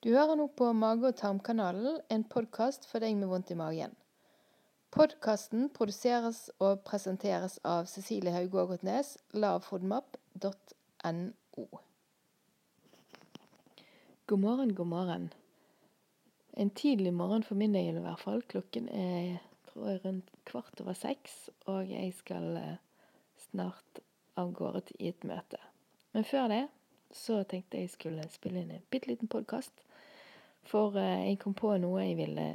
Du hører nå på Mage- og tarmkanalen, en podkast for deg med vondt i magen. Podkasten produseres og presenteres av Cecilie Hauge Ågotnes, lavfodmap.no. God morgen, god morgen. En tidlig morgen for min del i hvert fall. Klokken er tror jeg rundt kvart over seks, og jeg skal eh, snart av gårde i et møte. Men før det så tenkte jeg skulle spille inn en bitte liten podkast. For eh, jeg kom på noe jeg ville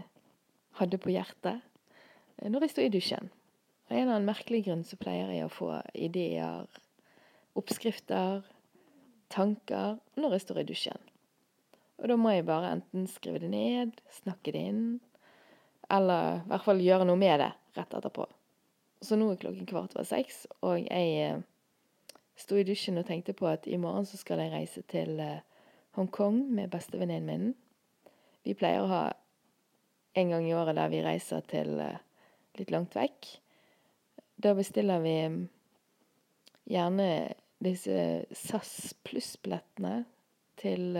hadde på hjertet eh, når jeg sto i dusjen. Av en eller annen merkelig grunn så pleier jeg å få ideer, oppskrifter, tanker når jeg står i dusjen. Og da må jeg bare enten skrive det ned, snakke det inn, eller i hvert fall gjøre noe med det rett etterpå. Så nå er klokken kvart over seks, og jeg eh, sto i dusjen og tenkte på at i morgen så skal jeg reise til Hongkong med bestevenninnen min. Vi pleier å ha en gang i året der vi reiser til litt langt vekk. Da bestiller vi gjerne disse SAS pluss-billettene til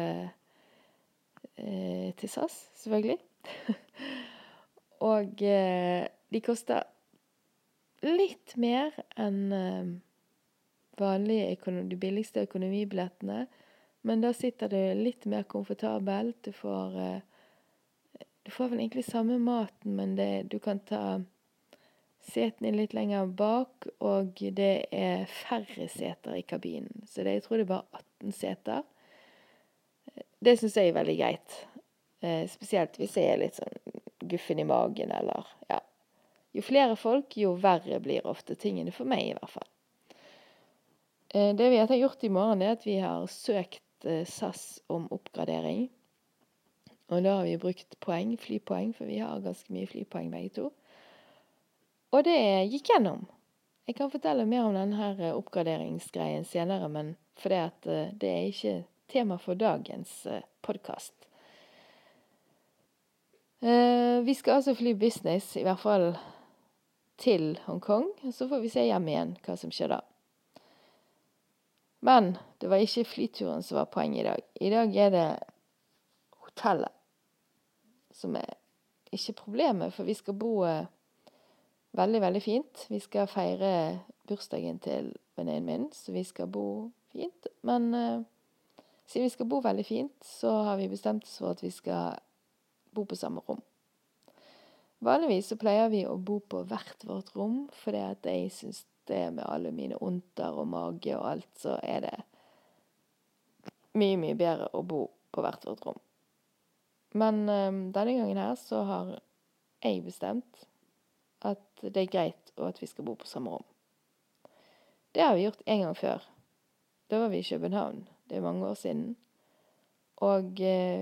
til SAS, selvfølgelig. Og de koster litt mer enn vanlige de billigste økonomibillettene. Men da sitter du litt mer komfortabelt. Du får Du får vel egentlig samme maten, men det du kan ta setene litt lenger bak, og det er færre seter i kabinen. Så det jeg tror det er bare 18 seter. Det syns jeg er veldig greit. Spesielt hvis jeg er litt sånn guffen i magen eller ja. Jo flere folk, jo verre blir ofte tingene for meg, i hvert fall. Det vi har gjort i morgen, er at vi har søkt SAS om oppgradering. Og da har vi brukt poeng, flypoeng, for vi har ganske mye flypoeng begge to. Og det gikk gjennom. Jeg kan fortelle mer om denne her oppgraderingsgreien senere, men fordi at det er ikke tema for dagens podkast. Vi skal altså fly business, i hvert fall til Hongkong. Så får vi se hjem igjen hva som skjer da. Men det var ikke flyturen som var poenget i dag. I dag er det hotellet som er ikke problemet, for vi skal bo veldig, veldig fint. Vi skal feire bursdagen til venninnen min, så vi skal bo fint. Men siden vi skal bo veldig fint, så har vi bestemt oss for at vi skal bo på samme rom. Vanligvis så pleier vi å bo på hvert vårt rom, fordi at jeg syns det med alle mine ondter og mage og alt, så er det mye, mye bedre å bo på hvert vårt rom. Men denne gangen her så har jeg bestemt at det er greit, og at vi skal bo på samme rom. Det har vi gjort en gang før. Da var vi i København. Det er mange år siden. Og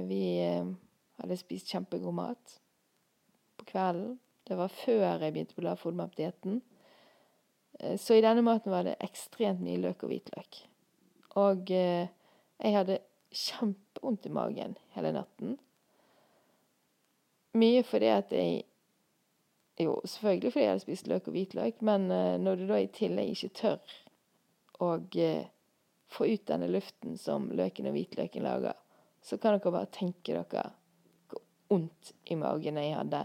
vi hadde spist kjempegod mat på kvelden. Det var før jeg begynte på lavfodmap-dietten. Så i denne maten var det ekstremt mye løk og hvitløk. Og jeg hadde kjempevondt i magen hele natten. Mye fordi at jeg Jo, selvfølgelig fordi jeg hadde spist løk og hvitløk, men når du da i tillegg ikke tør å få ut denne luften som løken og hvitløken lager, så kan dere bare tenke dere hvor vondt i magen jeg hadde.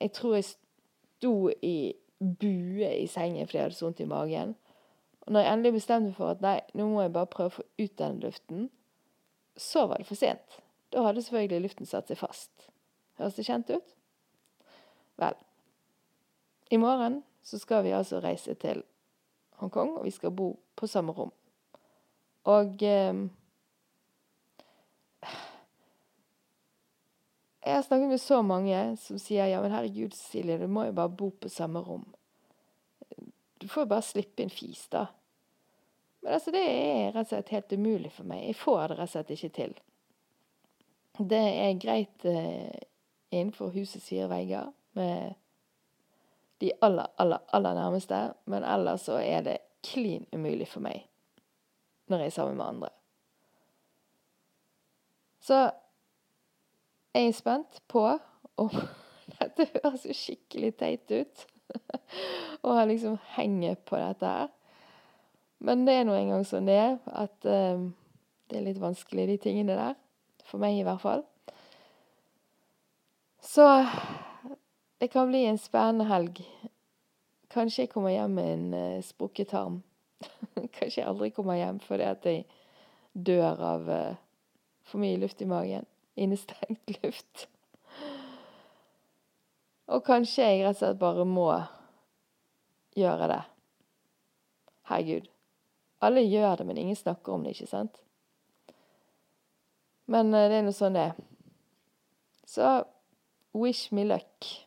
Jeg tror jeg sto i bue i sengen fordi jeg hadde så vondt i magen. Og når jeg endelig bestemte meg for at nei, nå må jeg bare prøve å få ut denne luften, så var det for sent. Da hadde selvfølgelig luften satt seg fast. Høres det kjent ut? Vel, i morgen så skal vi altså reise til Hongkong, og vi skal bo på samme rom. Og Jeg har snakket med så mange som sier ja, men herregud, Cecilie, du må jo bare bo på samme rom. Du får jo bare slippe en fis, da. Men altså, det er rett og slett helt umulig for meg. Jeg får det rett og slett ikke til. Det er greit innenfor husets fire vegger med de aller, aller, aller nærmeste, men ellers så er det klin umulig for meg når jeg er sammen med andre. Så jeg er spent på om Dette høres jo skikkelig teit ut å liksom henge på dette her. Men det er nå engang sånn det er, at det er litt vanskelig, de tingene der. For meg, i hvert fall. Så det kan bli en spennende helg. Kanskje jeg kommer hjem med en uh, sprukket tarm. Kanskje jeg aldri kommer hjem fordi at jeg dør av uh, for mye luft i magen. Innestengt luft. Og kanskje jeg rett og slett bare må gjøre det. Herregud. Alle gjør det, men ingen snakker om det, ikke sant? Men uh, det er nå sånn det er. Så wish me luck.